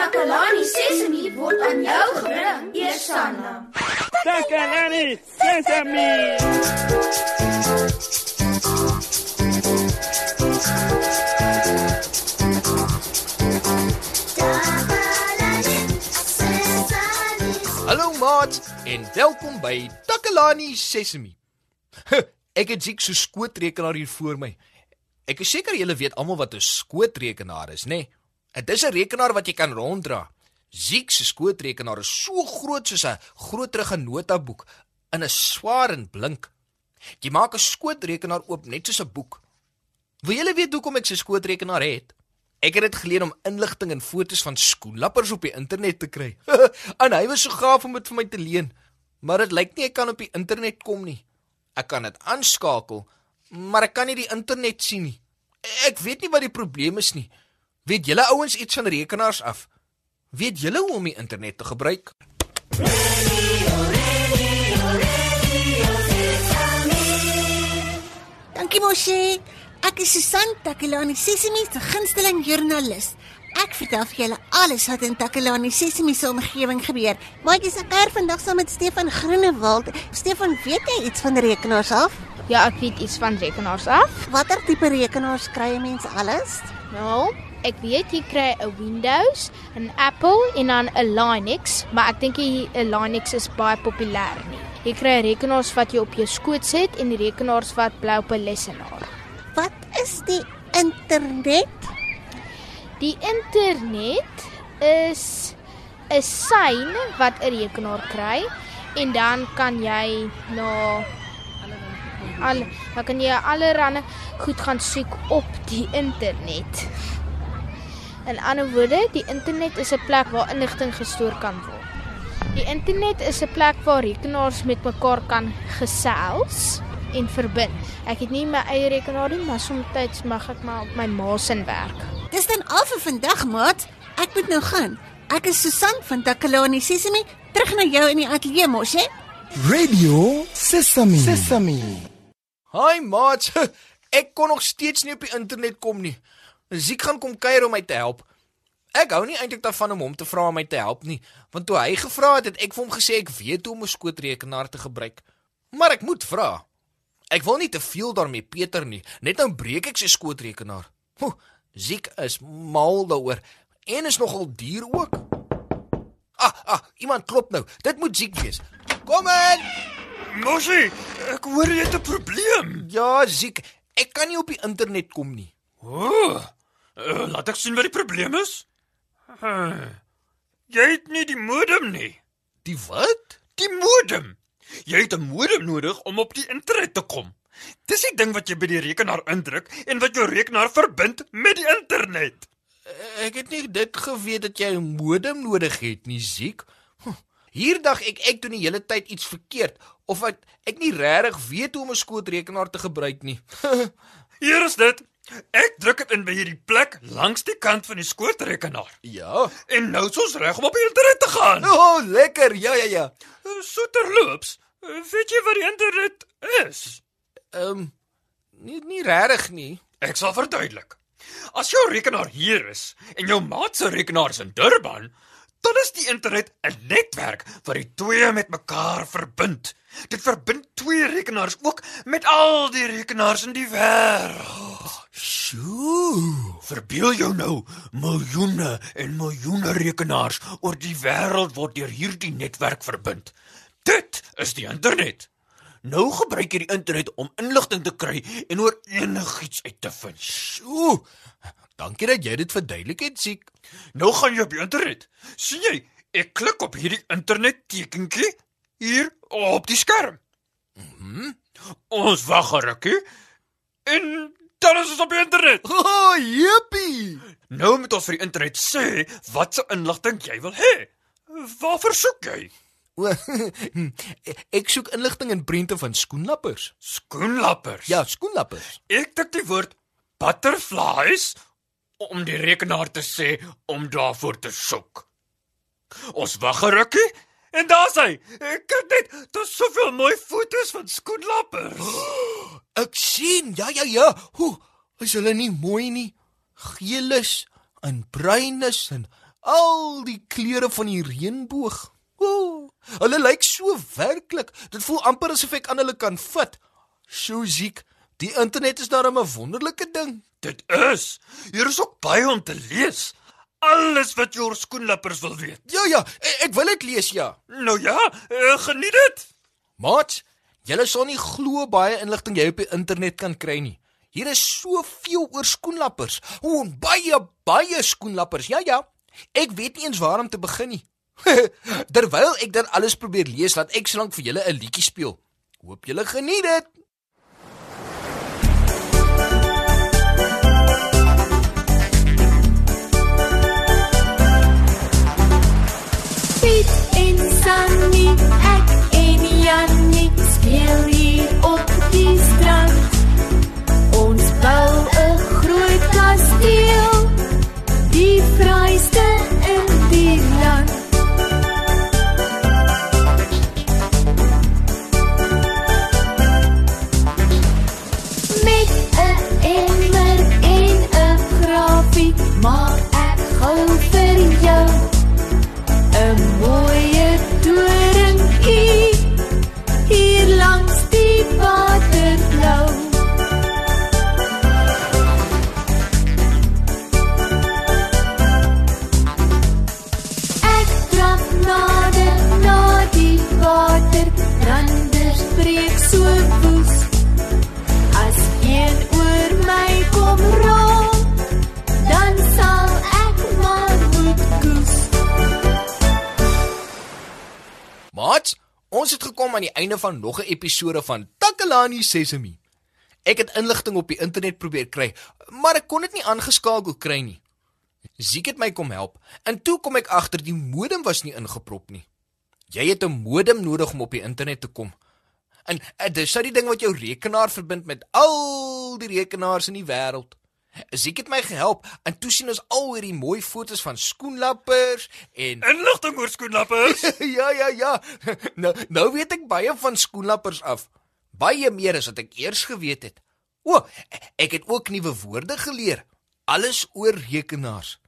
Takalani Sesemi word aan jou gebring, Eersanna. Takalani Sesemi. Hallo maat en welkom by Takalani Sesemi. Ek het Ziek so skootrekenaar hier voor my. Ek is seker julle weet almal wat 'n skootrekenaar is, nê? Nee? Dit is 'n rekenaar wat jy kan ronddra. Ziek se skootrekenaar is so groot soos 'n groterige notaboek in 'n swaar en blink. Jy maak 'n skootrekenaar oop net soos 'n boek. Wil julle weet hoekom ek 'n skootrekenaar het? Ek het dit geleen om inligting en fotos van skoenlappers op die internet te kry. en hy was so gaaf om dit vir my te leen. Maar dit lyk nie ek kan op die internet kom nie. Ek kan dit aanskakel, maar ek kan nie die internet sien nie. Ek weet nie wat die probleem is nie. Weet julle ouens iets van rekenaars af? Weet julle hoe om die internet te gebruik? Dankie Moshi. Ek is Susan Takelani Sesimi se gunsteling joernalis. Ek vertel vir julle alles wat in Takelani Sesimi se omgewing gebeur. Maar ek is ek vandag saam met Stefan Groenewald. Stefan, weet jy iets van rekenaars af? Ja, ek weet iets van rekenaars af. Watter tipe rekenaars kry mense alles? Nou, ek weet jy kry 'n Windows, 'n Apple en dan 'n Linux, maar ek dink die Linux is baie populêr nie. Jy kry rekenaars wat jy op jou skoot sit en rekenaars wat bly op 'n lesenaar. Wat is die internet? Die internet is 'n sein wat 'n rekenaar kry en dan kan jy na al dan kan jy allerlei goed gaan soek op die internet. In ander woorde, die internet is 'n plek waar inligting gestoor kan word. Die internet is 'n plek waar rekenaars met mekaar kan gesels en verbind. Ek het nie my eie rekenaar nie, maar soms mag ek maar op my ma se werk. Dis dan al vir vandag, maat. Ek moet nou gaan. Ek is Susan van Takalani Sesimi, terug na jou in die ateljee mos, hè? Radio Sesame. Sesame. Hi maat. Ek kon nog steeds nie op die internet kom nie. Ziek gaan kom kuier om my te help. Ek hou nie eintlik daarvan om hom te vra om my te help nie, want toe hy gevra het, het ek vir hom gesê ek weet hoe om 'n skootrekenaar te gebruik. Maar ek moet vra. Ek wil nie te veel daarmee Peter nie. Net nou breek ek sy skootrekenaar. Ho, Ziek is mal daaroor en is nogal duur ook. Ah, ah, iemand klop nou. Dit moet Ziek wees. Kom in. Moshi, ek hoor jy het 'n probleem. Ja, Ziek, ek kan nie op die internet kom nie. O, oh, uh, laat ek sien wat die probleem is. Uh, jy het nie die modem nie. Die wat? Die modem. Jy het 'n modem nodig om op die internet te kom. Dis die ding wat jy by die rekenaar indruk en wat jou rekenaar verbind met die internet. Ek het nie dit geweet dat jy 'n modem nodig het nie, Ziek. Hier dag ek ek doen die hele tyd iets verkeerd of ek ek nie regtig weet hoe om 'n skootrekenaar te gebruik nie. Hier is dit. Ek druk dit in by hierdie plek langs die kant van die skootrekenaar. Ja. En nou is ons reg om op die internet te gaan. O, oh, lekker. Ja, ja, ja. So terloops, weet jy wat die internet is? Ehm um, nie nie regtig nie. Ek sal verduidelik. As jou rekenaar hier is en jou maat se rekenaar is in Durban, dan is die internet 'n netwerk wat die twee met mekaar verbind. Dit verbind twee rekenaars ook met al die rekenaars in die wêreld. Sjoe. Verbeel jou nou, miljoene en miljoene rekenaars oor die wêreld word deur hierdie netwerk verbind. Dit is die internet. Nou gebruik jy die internet om inligting te kry en oor enigiets uit te vind. Sjoe. Dankie dat jy dit verduidelik het, Ziek. Nou gaan jy op die internet. sien jy? Ek klik op hierdie internet tekentjie hier op die skerm. Mhm. Mm ons wag 'n rukkie en dan is ons op die internet. O, oh, jippie. Nou moet ons vir die internet sê wat se inligting jy wil hê. Waarvoor soek jy? O, ek soek inligting in prente van skoenlappers. Skoenlappers. Ja, skoenlappers. Ek tik die woord butterflies om die rekenaar te sê om daarvoor te soek. Ons wag 'n rukkie en daar's hy. Ek kyk net, daar's soveel mooi foto's van skoenlappers. Oh, ek sien. Ja, ja, ja. Hoe is hulle nie mooi nie? Geelis en bruinis en Al die kleure van die reënboog. Ooh, hulle lyk so werklik. Dit voel amper asof ek aan hulle kan vat. Sjoe, Ziek, die internet is darem 'n wonderlike ding. Dit is. Hier is ook baie om te lees. Alles wat jou skoenlappers wil weet. Ja ja, ek, ek wil dit lees ja. Nou ja, uh, geniet dit. Maat, julle sal nie glo baie inligting jy op die internet kan kry nie. Hier is soveel oor skoenlappers. O, baie baie skoenlappers. Ja ja. Ek weet nie eens waar om te begin nie. Terwyl ek dan alles probeer lees, laat ek sōlank vir julle 'n liedjie speel. Hoop julle geniet dit. Sunny, ek en Jannie speel hier op gekom aan die einde van nog 'n episode van Takalani Sesemi. Ek het inligting op die internet probeer kry, maar ek kon dit nie aangeskakel kry nie. Ziek het my kom help en toe kom ek agter die modem was nie ingeprop nie. Jy het 'n modem nodig om op die internet te kom. En uh, dis nou die ding wat jou rekenaar verbind met al die rekenaars in die wêreld. Ziek het my gehelp en toe sien ons al hierdie mooi foto's van skoenlappers en Inligting oor skoenlappers. ja ja ja. Nou nou weet ek baie van skoenlappers af. Baie meer as wat ek eers geweet het. O, ek het ook nuwe woorde geleer. Alles oor rekenaars.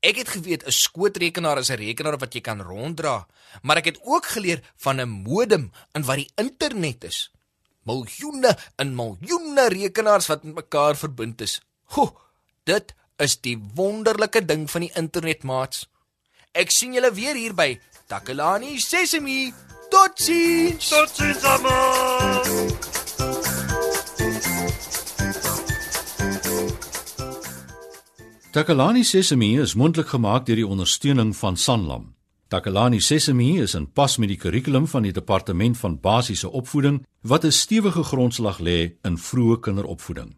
Ek het geweet 'n skootrekenaar is 'n rekenaar wat jy kan ronddra, maar ek het ook geleer van 'n modem en wat die internet is. Miljoene en miljoene rekenaars wat met mekaar verbind is. Ho, dit is die wonderlike ding van die internet, maats. Ek sien julle weer hier by Takalani Sesemi. Totsiens. Totsiens almal. Takalani Sesemi is mondelik gemaak deur die ondersteuning van Sanlam. Takalani Sesemi is in pas met die kurrikulum van die Departement van Basiese Opvoeding wat 'n stewige grondslag lê in vroeë kinderopvoeding.